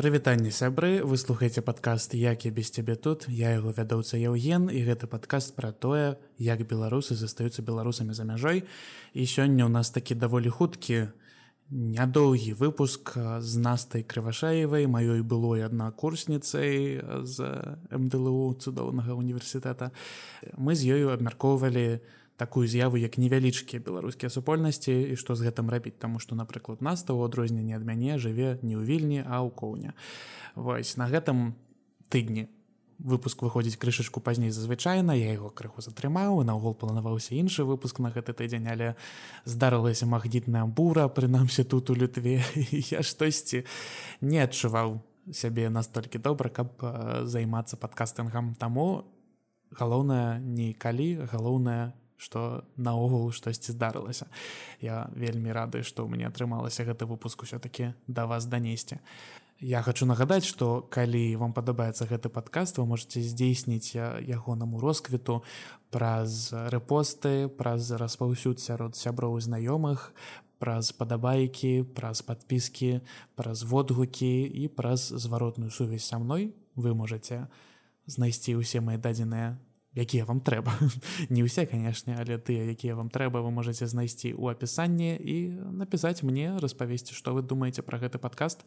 прывітанне сябры. Вы слухаеце падкаст як я без цябе тут я яго вядоўца Яўген і гэты падкаст пра тое як беларусы застаюцца беларусамі за мяжой. І сёння ў нас такі даволі хуткі нядоўгі выпуск з настай крывашаевай маёй былой аднакурсніцай з мДлу цудоўнага універсітэта мы з ёю абмяркоўвалі на такую з'яву як невялічкія беларускія супольнасці і што з гэтым рабіць? Таму што напрыклад нас того адрозненне ад мяне жыве не ў вільні а ў коўня. Вось на гэтым тыдні выпуск выходзіць крышачку пазней зазвычайна я яго крыху затрымаў наогул планаваўся іншы выпуск на гэты тыдзень але здарылася магнітная бура прынамсі тут у лютве я штосьці не адчуваў сябе настолькі добра каб займацца падкастынгам. Таму галоўнае не калі галоўнае што наогул штосьці здарылася. Я вельмі рады, што мне атрымалася гэты выпуск усё-такі да вас данесці. Я хочу нагадаць, што калі вам падабаецца гэты падкаст, вы можете здзейсніць ягонаму росквіту праз рэпосты, праз распаўсюд сярод сяброў знаёмых, праз падабайкі, праз падпіскі, праз водгукі і праз зваротную сувязь са мной вы можете знайсці ўсе мои дадзеныя якія вам трэба не ўсе канешне але тыя якія вам трэба вы можете знайсці ў апісанні і напісаць мне распавесці што вы думаеце пра гэты падкаст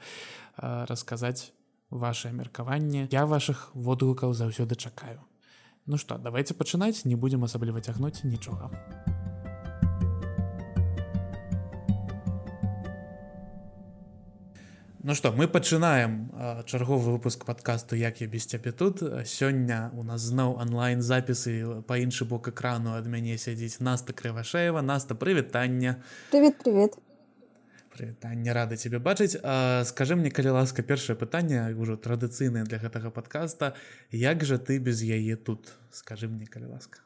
расказаць ваше меркаванне я ваших водгукаў заўсёды чакаю Ну што давайте пачынаць не будзем асабліва цягнуць нічога Ну што мы пачынаем чарговы выпуск падкасту як я без цябе тут сёння у нас зноў онлайн запісы па іншы бок экрану ад мяне сядзіць наста крывашеева наста прывітання привет привет. Прывітанне рады тебе бачыць. Скажи мне калі ласка першае пытанне ўжо традыцыйнае для гэтага подкаста як жа ты без яе тут? Скажи мне калі ласка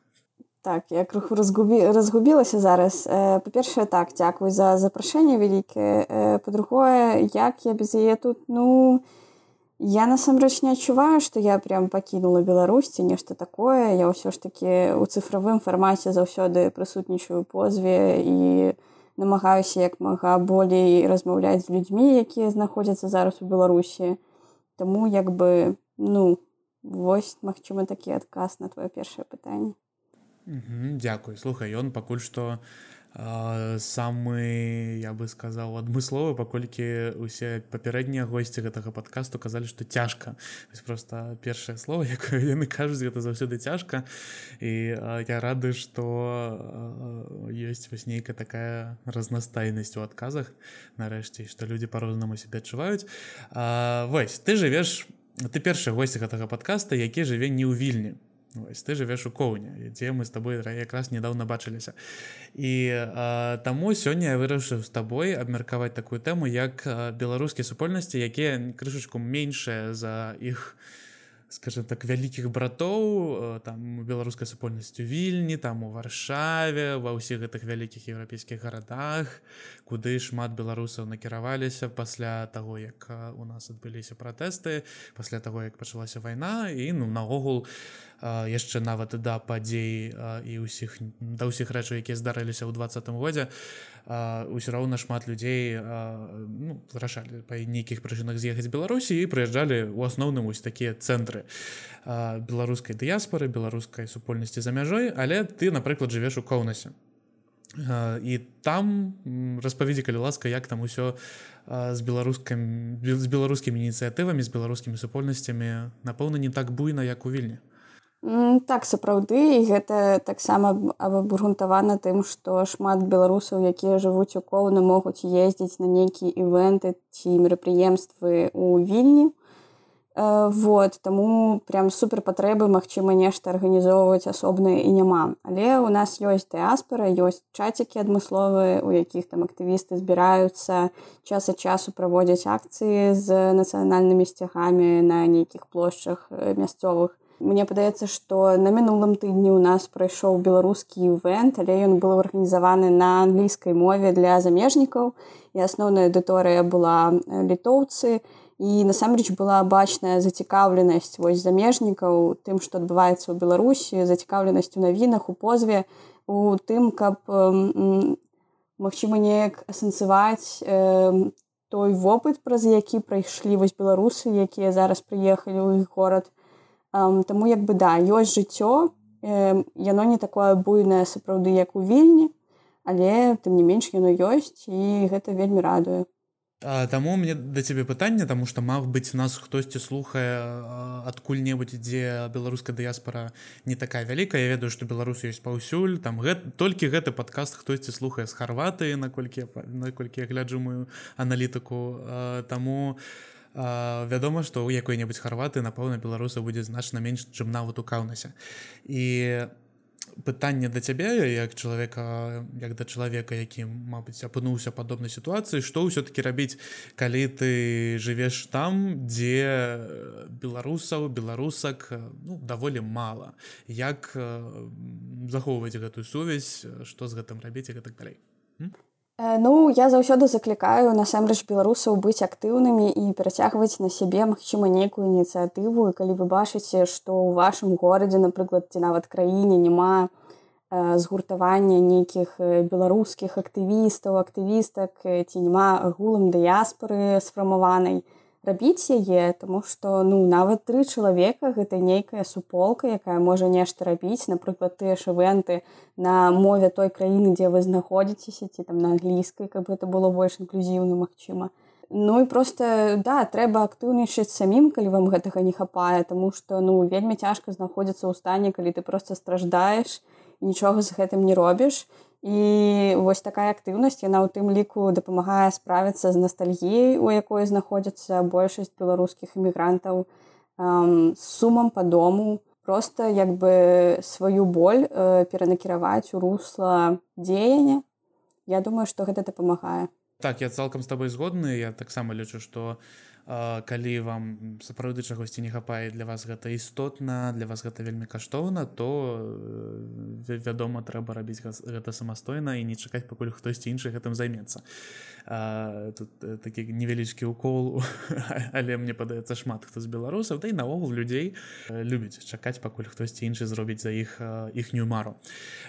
Так, я крыху разгубі... разгубілася зараз. Э, па-першае, так, дзякуй за запрашэнне вялікае. Э, па-другое, як я без яе тут ну я насамрэч не адчуваю, што я прям пакінула Беларусці нешта такое. Я ўсё ж такі ў цыфравым фармаце заўсёды прысутнічаю позве і намагаюся як мага болей размаўляць з людзьмі, якія знаходзяцца зараз у Беларусі. Таму як бы ну вось магчыма такі адказ на твоё першае пытанне. Дякую. Слухай ён пакуль што самы я бы сказаў адмысловы паколькі усе папярэднія госці гэтага падкасту казалі што цяжка. Просто першае слово якое яны кажуць гэта заўсёды цяжка. І я рады што ёсць вось нейкая такая разнастайнасць у адказах нарэшце што людзі па-рознаму себе адчуваюць. Вось ты жывеш ты першы госці гэтага падкаста які жыве не ў вільні Вось, ты жывеш у коўня дзе мы з тобой якраз недавно бачыліся і а, таму сёння я вырашыў з табой абмеркаваць такую тэму як беларускія супольнасці якія крышачку меншыя за іх скажем так вялікіх братоў там беларускай супольнасцю вільні там у варшаве ва ўсіх гэтых вялікіх еўрапейскіх гарадах куды шмат беларусаў накіраваліся пасля таго як у нас адбыліся пратэсты пасля таго як пачалася вайна. І ну наогул яшчэ нават да падзей і ўсіх да ўсіх рэчаў якія здарыліся ў двадцатым годзе ўсё роўна шмат людзей ну, рашалі па нейкіх прычынах з'ехаць беларусі і прыязджалі у асноўным вось такія цэнтры беларускай дыяспоры беларускай супольнасці за мяжой. Але ты напрыклад жывеш у коўнасе і там распавядзі калі ласка як там усё з беларускам з беларускімі ініцыятывамі з беларускімі супольнасцямі напэўна не так буйна як у вільні Так сапраўды і гэта таксама абагрунтавана тым, што шмат беларусаў, якія жывуць у коўны могуць ездзіць на нейкія івенты ці мерапрыемствы ў вільні. Э, вот таму прям супер патрэбы магчыма нешта арганізоўваць асобныя і няма. Але ў нас ёсць дыаспора, ёсць чацікі адмысловыя, у якіх там актывісты збіраюцца час ад часу праводзяць акцыі з нацыянальнымі сцягамі на нейкіх плошчах э, мясцовых Мне падаецца, што на мінулым тыдні ў нас прайшоў беларускі івент, але ён быў арганізаваны на англійскай мове для замежнікаў і асноўная аўдыторыя была літоўцы. І насамрэч была бачная зацікаўленасць вось замежнікаў тым, што адбываецца ў Беларусі, зацікаўленасць у навінах у позве у тым, каб магчыма неяк асэнсаваць той вопыт праз які прайшлі вось беларусы якія зараз прыехалі ў іх горад. Таму як бы да ёсць жыццё яно не такое буйнае сапраўды як у вільні але тым не менш яно ёсць і гэта вельмі радуе Таму мне да цябе пытанне таму што мог быць у нас хтосьці слухае адкуль-небудзь ідзе беларуская дыяспора не такая вялікая. Я ведаю што беларус ёсць паўсюль там гэт, толькі гэты падкаст хтосьці слухае з харваты наколькі наколькі я гляджу мою аналітыку. Таму вядома што ў якой-небудзь харваты напэўна беларуса будзе значна менш чым нават у каўнасе і пытанне да цябе як чалавека як да чалавека які мабыць апынуўся падобнай сітуацыі што ўсё-таки рабіць калі ты жывеш там дзе беларусаў беларусак ну, даволі мала. Як захоўваць гэтую сувязь што з гэтым рабіць і гэтак далей Ну я заўсёды заклікаю насамрэч беларусаў быць актыўнымі і перацягваць на сябе магчыма нейкую ініцыятыву. Калі вы бачыце што ў вашым горадзе напрыклад ці нават краіне няма згуртавання нейкіх беларускіх актывістаў актывістак ці няма агулам дыяспоры сфармаванай рабіць яе тому что ну нават тры чалавека гэта нейкая суполка якая можа нешта рабіць. Напрыклад тыя ж івенты на мове той краіны дзе вы знаходзіцеся ці там на англійскай каб это было больш інклюзіўна магчыма. Ну і просто да трэба актыўнічаць самім калі вам гэтага не хапае тому что ну вельмі цяжка знаходзіцца ў стане калі ты просто страждаеш нічога з гэтым не робіш. І вось такая актыўнасць яна ў тым ліку дапамагае справіцца з ностальгіяй, у якой знаходзіцца большасць беларускіх эмігрантаў з сумам па дому, просто як бы сваю боль э, перанакіраваць у русла дзеяння. Я думаю, што гэта дапамагае. Так я цалкам з табой згодны, я таксама лічу, што калі вам сапраўды чагосьці не хапае для вас гэта істотна для вас гэта вельмі каштоўна то э, вядома трэба рабіць гэта самастойна і не чакаць пакуль хтосьці іншы гэтым займецца. Тут э, такі невялічкі укол але мне падаецца шмат хто з беларусаў да і наогул людзей э, любіць чакаць пакуль хтосьці іншы зробіць за іх іхнюю мару.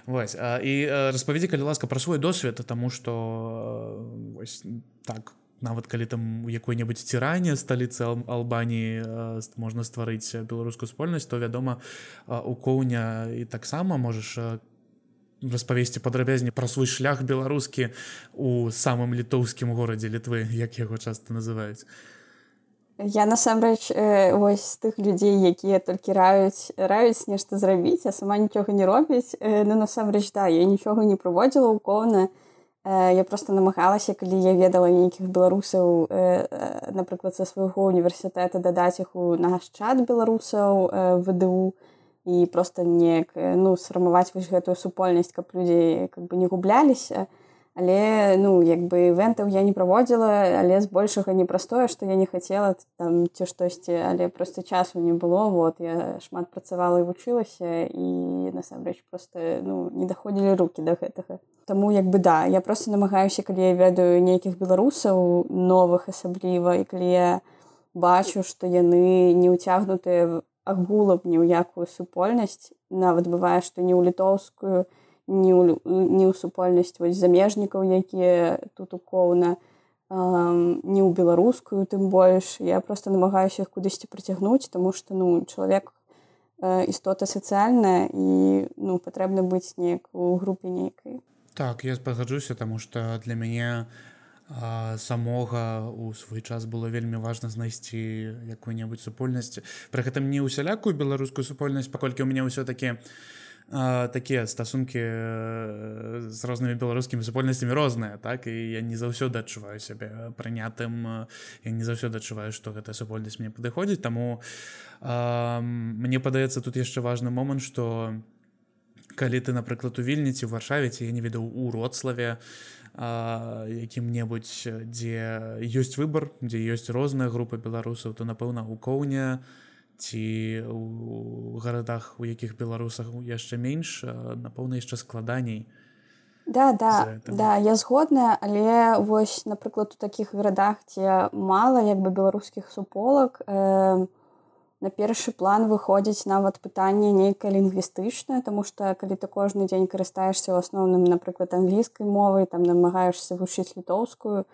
Вось і распавядзі калі ласка пра свой досвед таму што вось так у нават калі там у якой-небудзь ціране сталіцы албаніі можна стварыць беларускую супольнасць то вядома у коўня і таксама можаш распавесці падрабязней пра свой шлях беларускі у самым літоўскім горадзе літвы як яго часта называюць. Я насамрэч вось з тых людзей якія толькі раюць раюць нешта зрабіць а сама нічога не робіць. Ну насамрэч да я нічога не праводзіла ў коўна і Я просто намагалася, калі я ведала нейкіх беларусаў, напрыклад, са свайго універсітэта дадаць іх у наш чат беларусаў ВДУ і просто неяк ну, сфармаваць вось гэтую супольнасць, каб людзі как бы не губляліся але ну як бы івентаў я не праводзіла але збольшага непростое што я не хацела там ці штосьці але просто часу не было. Вот я шмат працавала і вучылася і насамрэч просто ну не даходзілі руки до гэтага. Таму як бы да я просто намагаюся калі я ведаю нейкіх беларусаў новых асабліва і калі я бачу што яны не ўцягнутыя агулам ні ў якую супольнасць нават бывае што не ў літоўскую то ў, не ў супольнасць вось замежнікаў якія тут укоўна не ў беларускую тым больш я просто намагаюся іх кудысьці прыцягнуць тому что ну чалавек істота сацыяльная і ну патрэбна быць неяк у групе нейкай так я спагаджуся тому что для мяне самога у свой час было вельмі важна знайсці якую-небудзь супольнасць. Пры гэтым не усялякую беларускую супольнасць паколькі у мяне ўсё-таки у такія стасункі з рознымі беларускімі супольнасцямі розныя так? І я не заўсёды адчуваю сябе прынятым я не заўсёды адчуваю што гэта супольнасць мне падыходзіць таму а, мне падаецца тут яшчэ важны момант што калі ты напрыклад у вільніці варшавіце я не ведаў у родславе якім-небудзь дзе ёсць выбар дзе ёсць розныя групы беларусаў то напэўна у коўня у ці у гарадах у якіх беларусах яшчэ менш напэўна яшчэ складаней. Да да да я згодная але вось напрыклад у такіх гарадах ці мала як бы беларускіх суполак э, на першы план выходзіць нават пытанне нейкае лінгвістычнае тому что калі ты кожны дзень карыстаешься ў асноўным напрыклад англійскай мовай там намагаешься вучыць літоўскую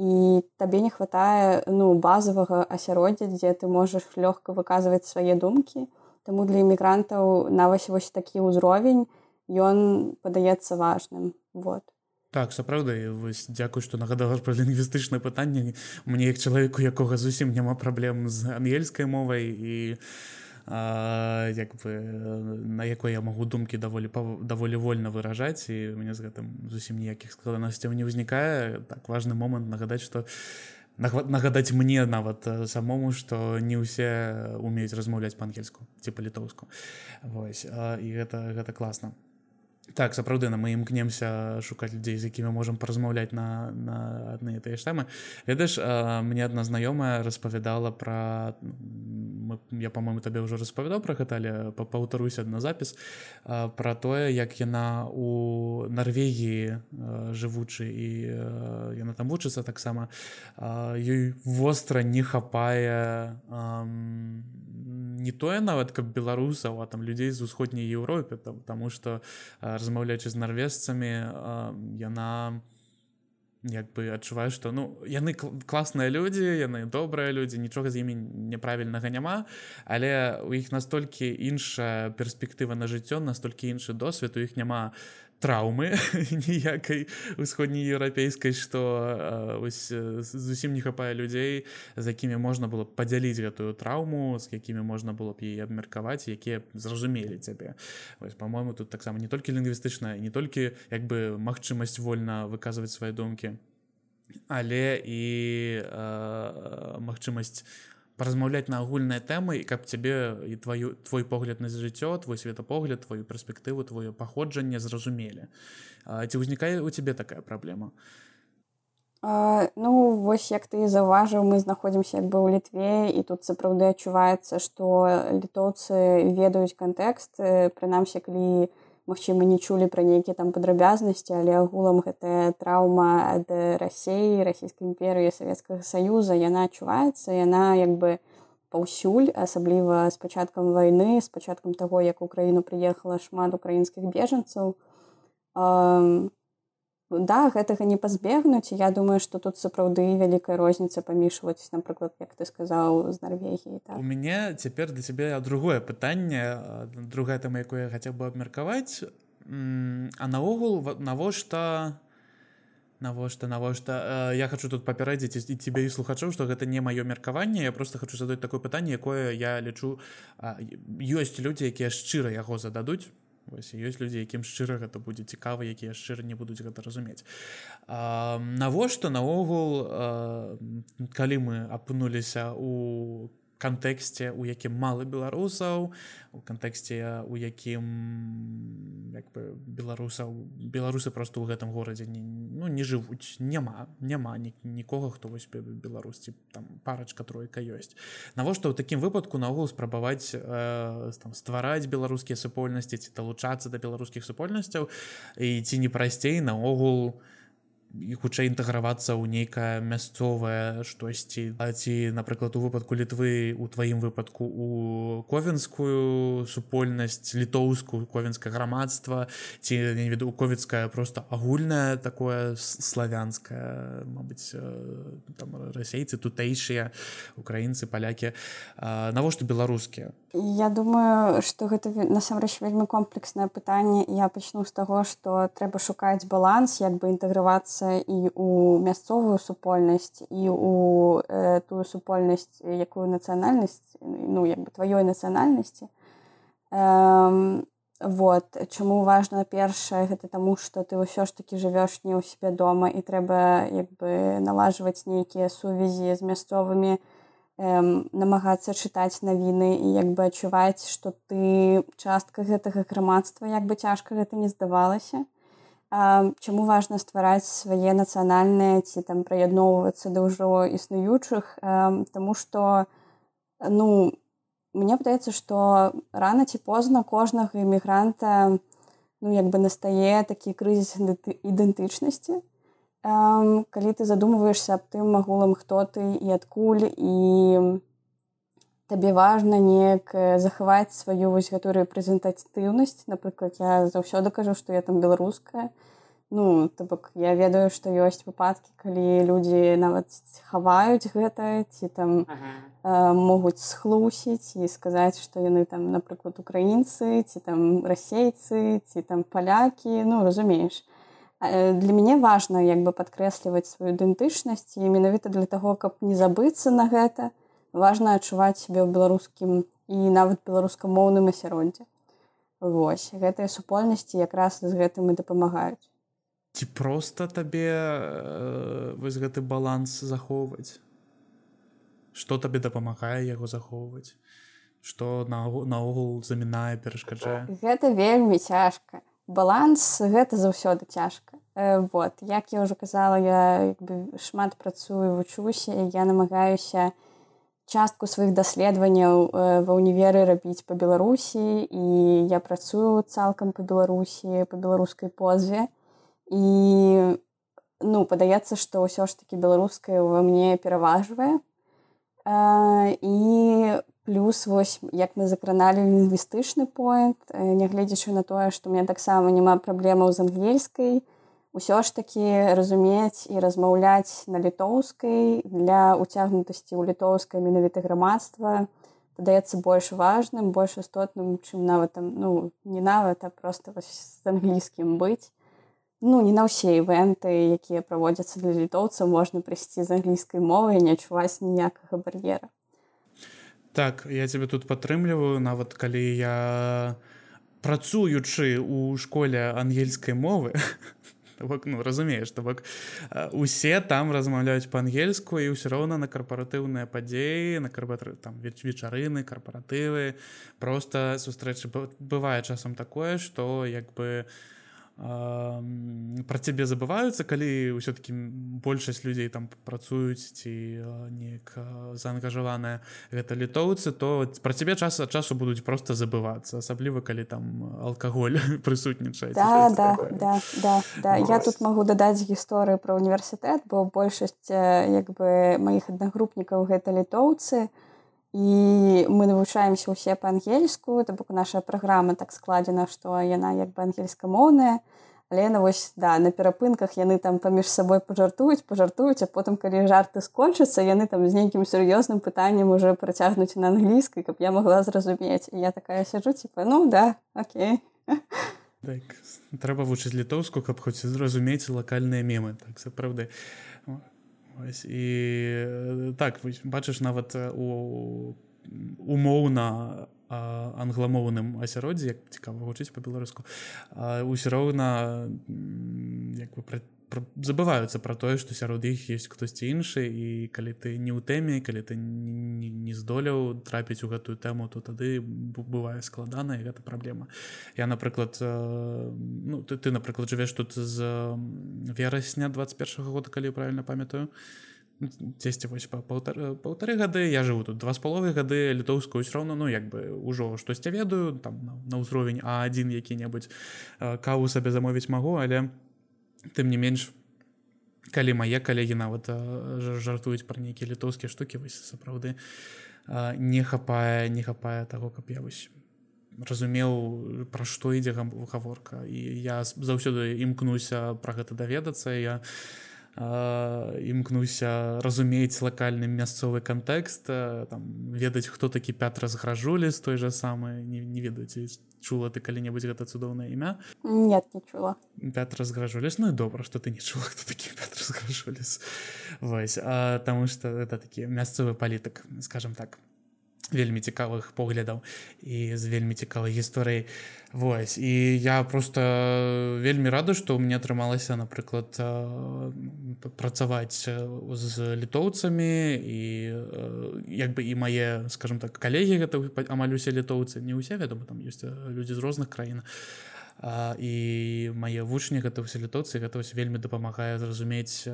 і табе не хватае ну базовага асяроддзя дзе ты можаш лёгка выказваць свае думкі Таму для іммігрантаў на вось вось такі ўзровень ён падаецца важным. Вот. Так сапраўды вось дзякуй што нагадала пра лінгвістычнае пытанне мне як чалавеку якога зусім няма праблем з ангельскай мовай і а, як бы на якой я магу думкі даволі даволі вольна выражаць і мне з гэтым зусім ніякіх складанасцяў не ўзнікае так важны момант нагадаць што нагадаць мне нават самому што не ўсе умеюць размаўляць па-ангельску ці па-літоўску і гэта гэта класна так сапраўды на мы імкнемся шукаць людзей з якімі можам паразмаўляць на на адны тыя ж самы ведаеш мне адна знаёмая распавядала пра я по-моему табе ўжо распавядаў пра гэта але паўтаруся на запіс пра тое як яна у Нарвегіі жывучы і яна там вучыцца таксама ёй востра не хапае не тое нават каб беларусаў а там людзей з усходняй Еўропе там таму што размаўляючы з нарвежцамі яна як бы адчуваю што ну яны класныя людзі яны добрыя людзі нічога з імі няправільнага няма але у іх настолькі іншая перспектыва на жыццё настолькі іншы досвед у іх няма траўмы ніякай усходнееўрапейскай што зусім не хапае людзей з якімі можна было падзяліць гэтую траўму з якімі можна было б яе абмеркаваць якія зразумелі цябе. По-моему тут таксама не толькі лінгвістычная не толькі як бы магчымасць вольна выказваць свае думкі але і э, магчымасць размаўляць на агульныя тэмы і каб цябе і твою твой погляд на жыццё твой светапогляд твою перспектыву твоё паходжанне зразумелі ці ўзнікае у цябе такая праблема а, ну вось як ты заўважыў мы знаходзімся як бы ў літве і тут сапраўды адчуваецца што літоўцы ведаюць кантэкст прынамсі калі у Магчыма, не чулі пра нейкія там падрабязнасці, але агулам гэтая траўма ад рассеі, расійскай імперыі Савецкага Саюза яна адчуваецца, яна як бы паўсюль, асабліва з пачаткам вайны, з пачаткам таго, як у краіну прыехала шмат украінскіх бежанцаў да гэтага не пазбегнуць я думаю что тут сапраўды вялікая розніца памішваць напрыклад як ты сказаў з Нарвегіі так. у мяне цяпер для цябе другое пытанне другая там якое хацеў бы абмеркаваць а наогул навошта навошта навошта я хочу тут папярэдзіць і тебе і слухачоў што гэта не маё меркаванне я просто хочу задаць такое пытанне якое я лічу ёсць людзі якія шчыра яго зададуць Вось, ёсць людзі якім шчыра гэта будзе цікава якія шчыра не будуць гэта разумець. Навошта наогул калі мы апынуліся у кантэксце у якім мала беларусаў у кантэксце у якім як бы беларусаў беларусы просто ў гэтым горадзе не ну не жывуць. Няма няма ні, нікога хто вось беларусці там парачка тройка ёсць. Навошта ў такім выпадку наогул спрабаваць э, там ствараць беларускія супольнасці ці далучацца да беларускіх супольнасцяў і ці не прасцей наогул у і хутчэй інтэгравацца ў нейкае мясцовае штосьці. Ці напрыклад у выпадку літвы у тваім выпадку у ковенскую супольнасць літоўскую ковенскае грамадства ці не веду ковідская просто агульнае такое славянскае Мабыць там расейцы тутэйшыя украінцы палякі. Навошта беларускія? Я думаю что гэта насамрэч вельмі комплексное пытанне я пачну з таго што трэба шукаць баланс як бы інтэгравацца ўключацца і ў мясцовую супольнасць і ў э, тую супольнасць якую нацыянальнасць ну як бы тваёй нацыянальнасці эм, вот чаму важна першае гэта таму што ты ўсё ж таки жывеш не ў сябе дома і трэба як бы налажваць нейкія сувязі з мясцовымі эм, намагацца чытаць навіны і як бы адчуваць што ты частка гэтага грамадства як бы цяжка гэта не здавалася Чаму важна ствараць свае нацыянальныя ці там прыядноўвацца да ўжо існуючых, Таму што ну, мне падаецца, што рана ці позна кожнага іммігранта ну, як бы настае такі крызіс ідэнтычнасці. Калі ты задумваешся аб тым агулам, хто ты і адкуль і табе важна неяк захаваць сваю вось гэтую рэпрэзентатыўнасць напрыклад я заўсёды кажу што я там беларуская ну то бок я ведаю што ёсць выпадкі калі людзі нават хаваюць гэта ці там э, могуць схлусіць і сказаць што яны там напрыклад украінцы ці там расейцы ці там палякі. Ну разумееш. Э, для мяне важна як бы падкрэсліваць сваю ідэнтычнасць і менавіта для таго каб не забыцца на гэта важна адчуваць сябе ў беларускім і нават беларускамоўным асяроддзе Вось гэтыя супольнасці якраз з гэтым і дапамагаюць ці просто табе э, вось гэты баланс захоўваць что табе дапамагае яго захоўваць что наогул замінае перашкаджае гэта вельмі цяжка. Баланс гэта заўсёды цяжка. Э, вот як я ўжо казала я бы, шмат працую вучуся я намагаюся частку сваіх даследаванняў э, ва ўніверы рабіць па беларусі і я працую цалкам па беларусі па беларускай позве і ну падаецца што ўсё ж таки беларускае ва мне пераважвае і плюс вось як мы закраналі лінгвістычны поинт нягледзячы на тое што у меня таксама няма праблемаў з ангельскай ўсё ж таки разумець і размаўляць на літоўскай для уцягнутасці ў літоўскае менавіта грамадства падаецца больш важным больш істотным чым нават там ну не нават а просто з англійскім быць ну не на ўсе івенты якія праводзяцца для літоўцаў можна прыйсці з англійскай мовы не адчуваць ніякага бар'ера так я тебе тут падтрымліваю нават калі я працуючы у школе ангельскай мовы бок ну разумееш то бок усе там размаўляюць па-ангельску і ўсё роўна на карпаратыўныя падзеі на карбатры там вечарыны карпаратывы. Просто сустрэчы бывае часам такое что як бы у пра цябе забываюцца калі ўсё-таки большасць людзей там працуюць ці неяк заангажаваная гэта літоўцы то пра цябе час ад часу будуць просто забывацца асабліва калі там алкаголь прысутнічае да, да, да, да, да. я тут магу дадаць гісторыю пра універсітэт бо большасць як бы маіх аднагрупнікаў гэта літоўцы то і мы навучаемся ўсе па-ангельску то бок наша праграма так складзена што яна як бы ангельскамоўная але на вось да на перапынках яны там паміж сабой пажартуюць пажартуюць а потым калі жарты скончацца яны там з нейкім сур'ёзным пытаннем уже працягнуць на англійскай каб я могла зразумець. Я такая сяджу типа ну да Окей так, трэба вучыць літоўску каб хоць зразумець лакальныя мемы. Так сапраўды Ось, і так бачыш нават у умоўна англамоўным асяроддзі як цікава вучыць па-беларуску ўсё роўна як бы забываюцца пра тое што сярод іх ёсць хтосьці іншы і калі ты не ў тэме калі ты не, здолеў трапіць у гэтую тэму то тады бывае складана і гэта праблема я напрыклад ну ты ты напрыклад жывеш тут з верасня 21 -го года калі правильно памятаю. Дзесьці вось па паўтары паўтары гады я жыву тут два з паловы гады літоўскую ўсё роўно ну як бы ўжо штосьці ведаю там на, ўзровень а1 які-небудзь каву сабе замовіць магу але я тым не менш калі мае калегі нават жартуюць пра нейкія літоўскія штукі вось сапраўды не хапае не хапае таго каб я вось разумеў пра што ідзе гаворка і я заўсёды імкнуся пра гэта даведацца я імкнуся разумець лакальны мясцовы кантэкст там ведаць хто такі пятра згражулі з той жа самы не, не ведаюць чула ты калі-небудзь гэта цудоўнае імя? Нет не чула. Пят разгражу лес ну і добра что ты не чула хто такі разгражу лес вось а таму что это такі мясцовы палітык скажем так вельмі цікавых поглядаў і з вельмі цікавай гісторыяй. Вось і я просто вельмі рада што мне атрымалася напрыклад працаваць з літоўцамі і як бы і мае скажем так калегі гэта амаль усе літоўцы не ўсе вядома там ёсць людзі з розных краін і мае вучні гэта ўсе літоўцы гэта вельмі дапамагае зразумець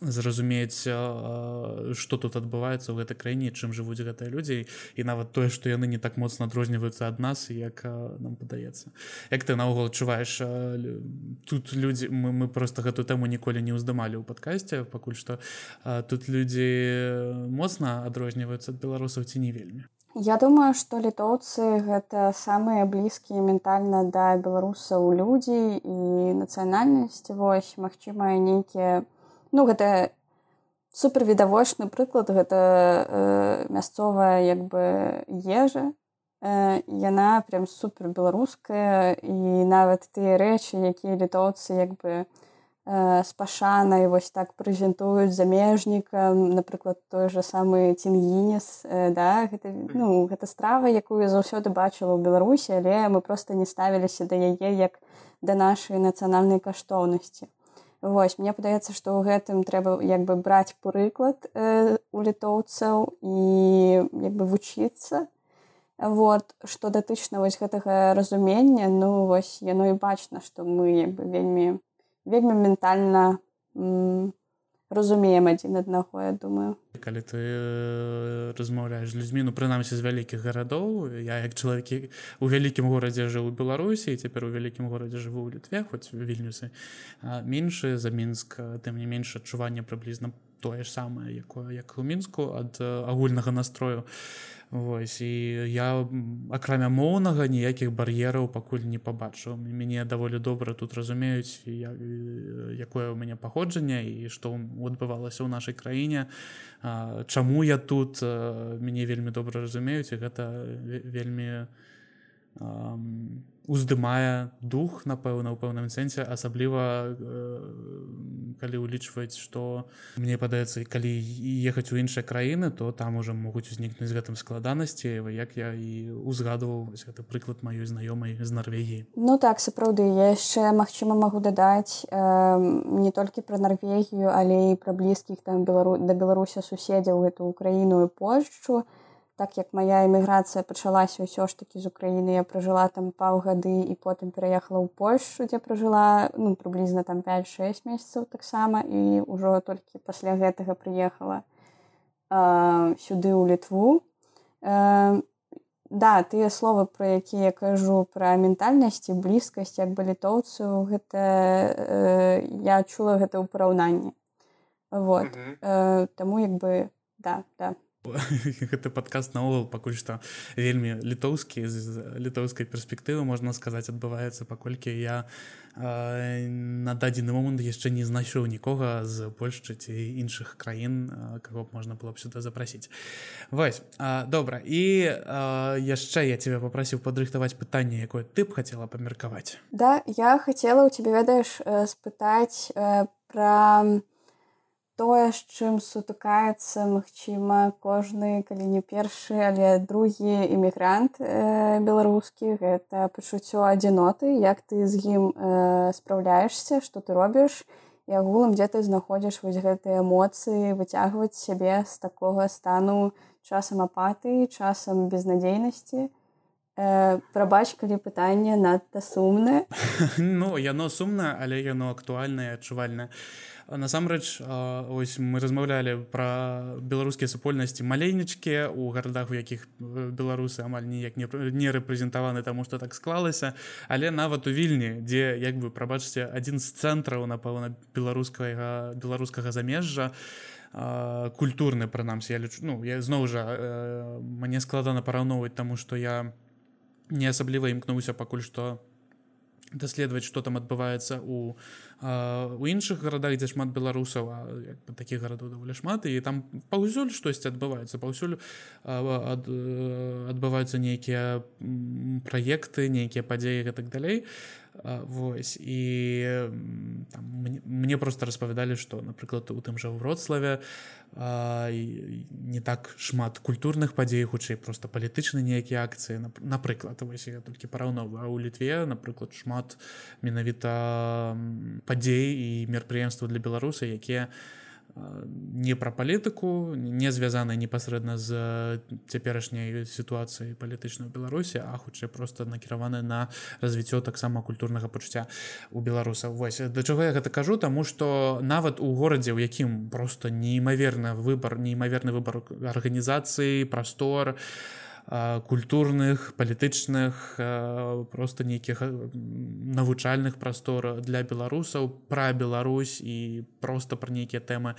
зразумець что тут адбываецца ў гэтай краіне чым жывуць гэтыя людзі. І нават тое што яны не так моцна адрозніваюцца ад нас як нам падаецца. Як ты наогул адчуваеш тут людзі мы, мы просто гэтую тэму ніколі не ўздымалі ў падкасці пакуль што тут людзі моцна адрозніваюцца ад беларусаў ці не вельмі? Я думаю што літоўцы гэта самыя блізкія ментальна да беларусаў людзі і нацыянальнасці. Вось магчыма нейкія ну гэта супервідавочны прыклад гэта э, мясцовая як бы ежа. Э, яна прям супер беларуская і нават тыя рэчы якія літоўцы як бы э, з пашанай вось так прэзентуюць замежнікам напрыклад той же самы цінінес э, да гэта ну гэта страва якую заўсёды бачыла ў беларусі але мы просто не ставіліся да яе як да нашай нацыянальнай каштоўнасці Вось мне падаецца, што ў гэтым трэба як бы браць прыклад э, у літоўцаў і як бы вучыцца. Вот што датычна вось гэтага разумення, ну вось яно і бачна, што мы як бы вельмі вельмі ментальна разумеем адзін аднаго я думаю. Калі ты размаўляеш з людзьмі ну прынамсі з вялікіх гарадоў я як чалавекі у вялікім горадзе жыў у беларусі цяпер у вялікім горадзе жыву ў літве хоць вільнюсы меншы за мінск тым не менш адчування прыблізна тое ж самае якое як у мінску ад агульнага настрою. Вось і я акрамя моўнага ніякіх бар'ераў пакуль не пабачыў. Мяне даволі добра тут разумеюць я, якое ў мяне паходжанне і што адбывалася ў нашай краіне. Чаму я тут мяне вельмі добра разумеюць і гэта вельмі уздымае дух напэўна ў пэўным сэнсе асабліва калі ўлічваць што мне падаецца калі ехаць у іншыя краіны то там уже могуць узнікнуць з гэтым складанасці як я і узгадваў гэта прыклад маёй знаёмай з Нарвегіі. Ну так сапраўды я яшчэ магчыма магу дадаць э, не толькі пра Нарвегію але і пра блізкіх там белару да беларуся суседзяў эту украіну і польшчу то так як моя эміграцыя пачалася ўсё ж такі з Україніны я пражыла там паўгады і потым пераехала ў Польшу дзе пражыла ну прыблізна там 5-6 месяцаў таксама і ўжо толькі пасля гэтага прыехала э, сюды ў літву. Э, да тыя словы пра якія кажу пра ментальнасці блізкасць як бы літоўцу гэта э, я чула гэта ў параўнанні. Вот. Э, таму як бы да да гэты падкаст наогул пакуль што вельмі літоўскі з літоўскай перспектывы можна сказаць адбываецца паколькі я э, на дадзены момант яшчэ не знайшоў нікога з польшчы ці іншых краін каго б можна было б сюда запрасіць вось а, добра і а, яшчэ я тебе попрасіў падрыхтаваць пытанне якое ты б хацела памеркаваць. Да я хацела у тебе ведаеш спытаць э, пра про тое з чым сутыкаецца магчыма кожны калі не першы але другі іммігрант э, беларускі гэта пачуццё адзіноты як ты з ім э, спраўляешься что ты робіш і агулам дзе ты знаходзіш вось гэтыя эмоцыі выцягваць сябе з такога стану часам апатыі часам безнадзейнасці. Э, прабач калі пытанне надта сумнае. Ну яно сумна але яно актуальнае адчувальна насамрэч ось мы размаўлялі пра беларускія супольнасці маленечкі у гарадах у якіх беларусы амаль ніяк не, рэпрэзентаваны таму што так склалася. Але нават у вільні дзе як бы прабачце адзін з цэнтраў напэўна беларускага беларускага замежжа культурны прынамсі. Я лічу ну я зноў жа мне складана параўноўваць таму што я не асабліва імкнуўся пакуль што даследаваць што там адбываецца у у іншых гарадах дзе шмат беларусаў такіх гарадоў даволі шмат і там паўсюль штосьці адбываецца паўсюль ад, адбываюцца нейкія праекты нейкія падзеі і так далей Вось і там, мне, мне просто распавядалі што напрыклад у тым жа вроцлаве не так шмат культурных падзей хутчэй просто палітычна нейкія акцыі напрыклад вось я толькі параўновую а ў літве напрыклад шмат менавіта падзей і мерапрыемства для беларуса якія у не пра палітыку не звязаная непасрэдна з цяперашняй сітуацыяй палітычнай беларусі а хутчэй просто накіраваны на развіццё таксама культурнага пачуцця у беларусаў вось да чаго я гэта кажу? Таму што нават у горадзе у якім просто неймаверны выбар неймаверны выбар арганізацыі прастор культурных палітычных просто нейкіх навучальных прастор для беларусаў пра Беларусь і просто пра нейкія тэмы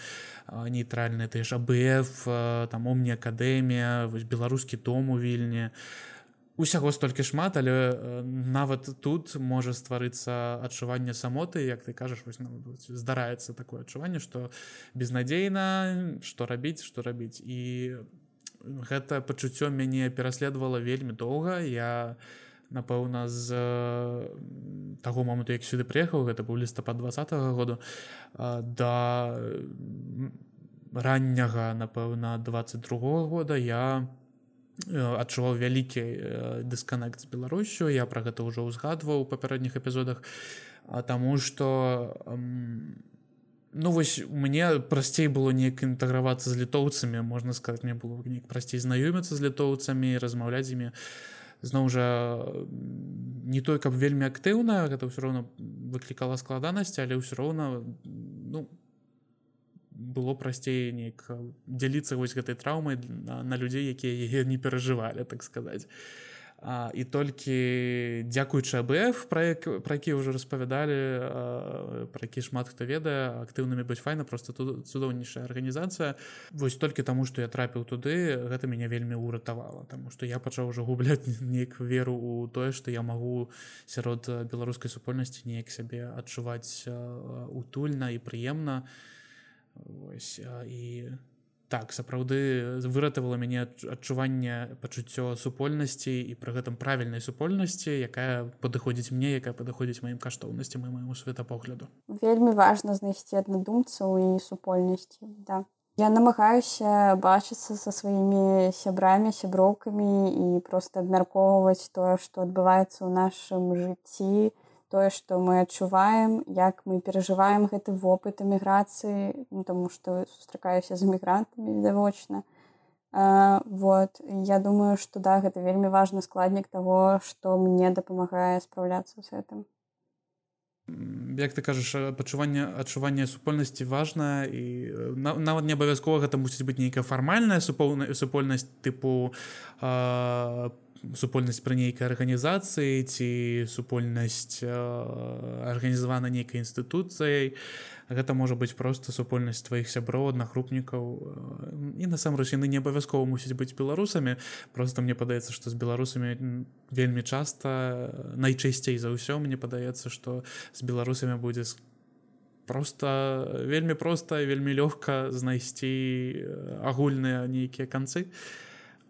нейтральныя ты ж абф там умні акадэмія вось беларускі дом у вільні. Усяго столькі шмат але нават тут можа стварыцца адчуванне самоты як ты кажаш вось ну, здараецца такое адчуванне што безнадзейна што рабіць што рабіць. І у гэта пачуццё мяне пераследавала вельмі доўга. Я напэўна з таго моманту як сюды прыехаў гэта быў лістапад два -го году да ранняга напэўна 22 -го года я адчуваў вялікі дысканект з беларусю. Я пра гэта ўжо ўзгадваў у папярэдніх эпізодах. Таму што у Ну вось мне прасцей было неяк інтэгравацца з літоўцамі можна сказать мне было неяк прасцей знаёміцца з літоўцамі размаўляць імі зноў жа не той каб вельмі актыўна гэта ўсё роўна выклікала складанасці але ўсё роўна ну было прасцей неяк дзяліцца вось гэтай траўмай на, на людзей якія яе не перажывалі так сказаць А, і толькі дзякуючы АБФ пра пра які ўжо распавядалі пра які шмат хто ведае актыўнымі быць файна просто тут цудоўнейшая арганізацыя. Вось толькі таму што я трапіў туды гэта мяне вельмі ўратавала Таму што я пачаў ужо губляць неяк веру у тое што я магу сярод беларускай супольнасці неяк сябе адчуваць утульна і прыемна. Вось, і так сапраўды выратавала мяне адчуванне пачуццё супольнасці і пры гэтым правільнай супольнасці якая падыходзіць мне якая падыходзіць маім каштоўнасцям і майму светапогляду. Вельмі важна знайсці аднадумцаў і супольнасці да. Я намагаюся бачыцца са сваімі сябрамі сяброўкамі і просто абмяркоўваць тое што адбываецца ў нашым жыцці. і тое што мы адчуваем як мы перажываем гэты вопыт эміграцыі ну, тому што сустракаюся з эмігрантамі відавочна. Вот я думаю што да гэта вельмі важны складнік того што мне дапамагае спраўляцца з гэтым. Як ты кажаш пачуванне адчування супольнасці важна і нават не абавязкова гэта мусіць быць нейкая фармальная супольная супольнасць тыпу по супольнасць пры нейкай арганізацыі ці супольнасць арганізавана нейкай інстытуцыяй. Гэта можа быць просто супольнасць тваіх сяброў аднагрупнікаў. І насамрэч яны не абавязкова мусіць быць беларусамі. Просто мне падаецца што з беларусамі вельмі часта найчасцей за ўсё мне падаецца што з беларусамі будзе просто вельмі проста вельмі лёгка знайсці агульныя нейкія канцы. і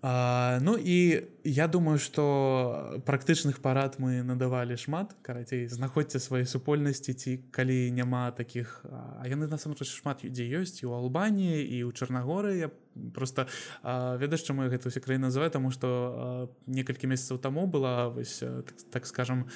А, ну і я думаю что практычных парад мы надавалі шмат карацей знаходзьце свае супольнасці ці калі няма таких а яны насамрэч шмат дзе ёсць і у албаніі і ў чарнагоры. Я просто ведаеш чаму я гэта ўсе краіны называю? Тому что некалькі месяцаў таму была вось так, так скажем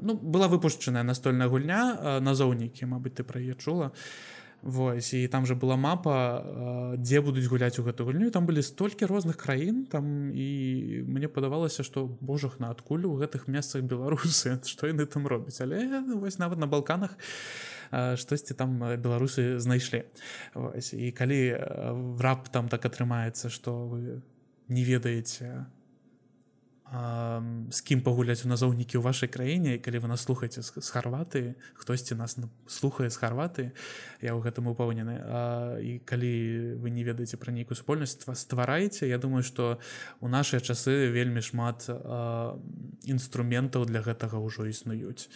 ну была выпушчаная настольная гульня назоўнікі Мабыць ты пра яе чула. і Вось і там же была мапа дзе будуць гуляць у гэту гульню там былі столькі розных краін там і мне падавалася што божах на адкуль у гэтых месцах беларусы што яны там робяць але вось нават на балканах штосьці там беларусы знайшлі вось, і калі раб там так атрымаецца што вы не ведаеце з кім пагуляць у назоўнікі ў вашай краіне калі вы нас слухаце з, харваты хтосьці нас слухае з харваты я ў гэтым упэўнены. І калі вы не ведаеце пра нейкую супольнасць вас ствараеце Я думаю што у нашыя часы вельмі шмат а, інструментаў для гэтага ўжо існуюць.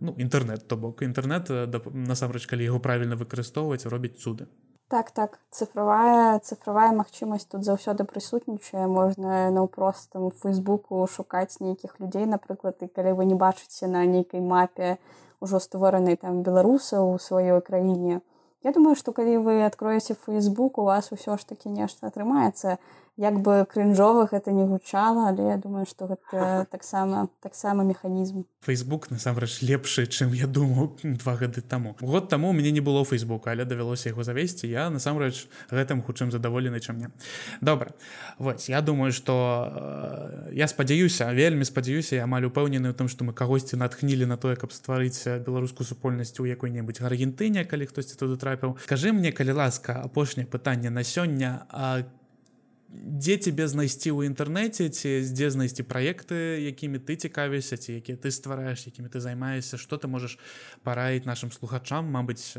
Ну інтэрнет то бок. Інтэрнет насамрэч калі яго правільна выкарыстоўваць робіць цуды так так цифровая цифровая магчымасць тут заўсёды прысутнічае можна наўпрост там фейсбуку шукаць нейкіх людзей напрыклад і калі вы не бачыце на нейкай мапе ўжо створанай там беларусаў у сваёй краіне Я думаю што калі вы адкроеце фейсбук у вас усё ж таки нешта атрымаецца як бы крынжовых это не гучала але я думаю что гэта таксама таксама механізм. Facebook насамрэч лепшы чым я думаў два гады таму. Год таму мне не было фейсбука але давялося яго завесці. Я насамрэч гэтым хутчым задаволены чым мне. Добра. Вот я думаю что э, я спадзяюся вельмі спадзяюся амаль упэўнены у том что мы кагосьці натхнілі на тое каб стварыць беларускую супольнасць у якой-небудзь аргентыне калі хтосьці туды трапіў. Скажи мне калі ласка апошняе пытанне на сёння а дзе тебе знайсці ў інтэрнэце ці дзе знайсці праекты якімі ты цікавішся ці якія ты ствараеш якімі ты займаешься что ты можаш параіць нашим слухачам Мабыць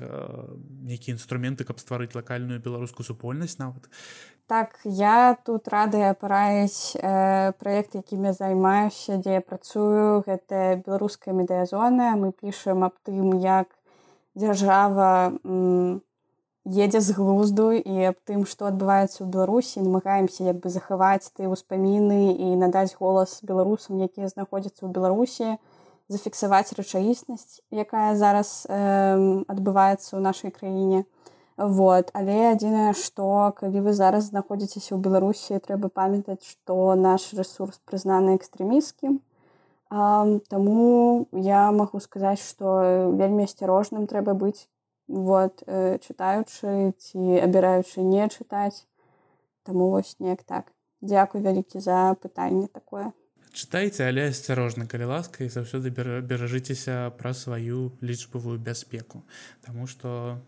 нейкія інструменты каб стварыць лакальную беларускую супольнасць нават? Так я тут радая параіць э, праект якім я займаюся дзе я працую. Гэта беларуская медыязона. Мы пішам аб тым як дзяржава едзе з глузду і аб тым што адбываецца ў беларусі намагаемся як бы захаваць ты ўспаміны і надаць голас беларусам якія знаходзяцца ў беларусі зафіксаваць рэчаіснасць якая зараз э, адбываецца ў нашай краіне Вот. Але адзінае, што калі вы зараз знаходзіцеся ў Беларусі, трэба памятаць, што наш рэсурс прызнаны экстрэміскім. Таму я магу сказаць, што вельмі асцярожным трэба быць вот, чытаючы ці абіраючы не чытаць. Таму вось неяк так. Дзякуй вялікі за пытанне такое. Чытайце, але асцярожна, калі ласка і заўсёды беражыцеся пра сваю лічбавую бяспеку. Таму што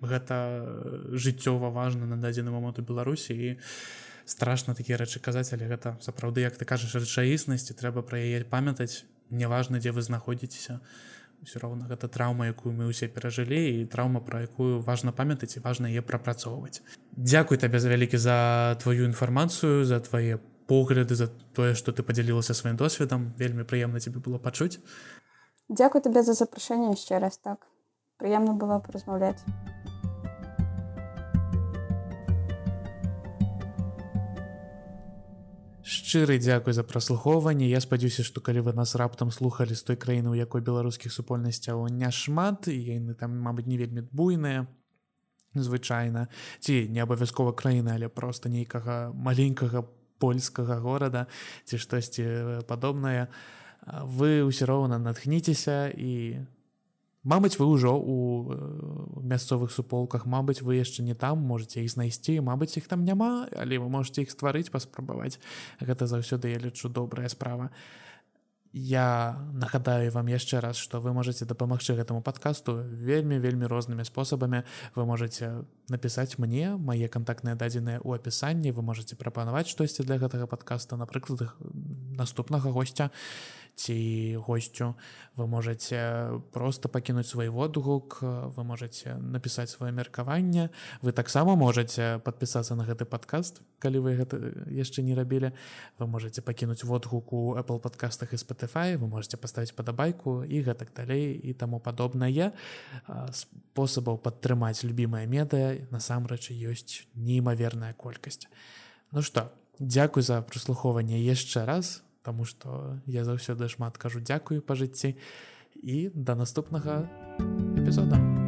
гэта жыццёва важна на дадзены момант у беларусі і страшно такія рэчы казаць але гэта сапраўды як ты кажаш рэчаіснасці трэба пра яе памятаць неважна дзе вы знаходзіцеся все роўна гэта траўма якую мы ўсе перажылі і траўма пра якую важна памятаць і важна яе прапрацоўваць Дякуй табе за вялікі за тваю інфармацыю за твае погляды за тое што ты падзялілася сваім досведам вельмі прыемна тебе было пачуць Дякую табе за запрашэнне яшчэ раз так. Прыемна было паразмаўляць шчыры дзякуй за праслухоўванне. Я спадзяюся што калі вы нас раптам слухали з той краіны у якой беларускіх супольнасцяў няшмат яны там мабыць не вельмі буйныя звычайна ці не абавязкова краіны але просто нейкага маленькага польскага горада ці штосьці падобнае. Вы ўсё роўна натхніцеся і Мабыць, вы ўжо у э, мясцовых суполках, Мабыць, вы яшчэ не там можете іх знайсці, Мабыць, іх там няма, але вы можете іх стварыць, паспрабаваць. Гэта заўсёды я лічу добрая справа. Я нагадаю вам яшчэ раз, што вы можете дапамагчы гэтаму падкасту вельмі вельмі рознымі спосабамі. Вы можете напісаць мне мае кантактныя дадзеныя ў апісанні, вы можете прапанаваць штосьці для гэтага падкаста, напрыклад, наступнага госця ці госцю вы можете просто пакінуць свой водгук вы можете напісаць сваё меркаванне. Вы таксама можете подпісацца на гэты подкаст калі вы гэта яшчэ не рабілі. Вы можете пакінуць водгук у apple подкастах і spotify вы можете паставіць падабайку і гэтак далей і таму падобнае. Спосабаў падтрымаць любимае медыа насамрэч ёсць неймаверная колькасць. Ну что Дякуй за прыслухоўванне яшчэ раз Таму што я заўсёды шмат кажу дзякую па жыцці і да наступнага эпізода.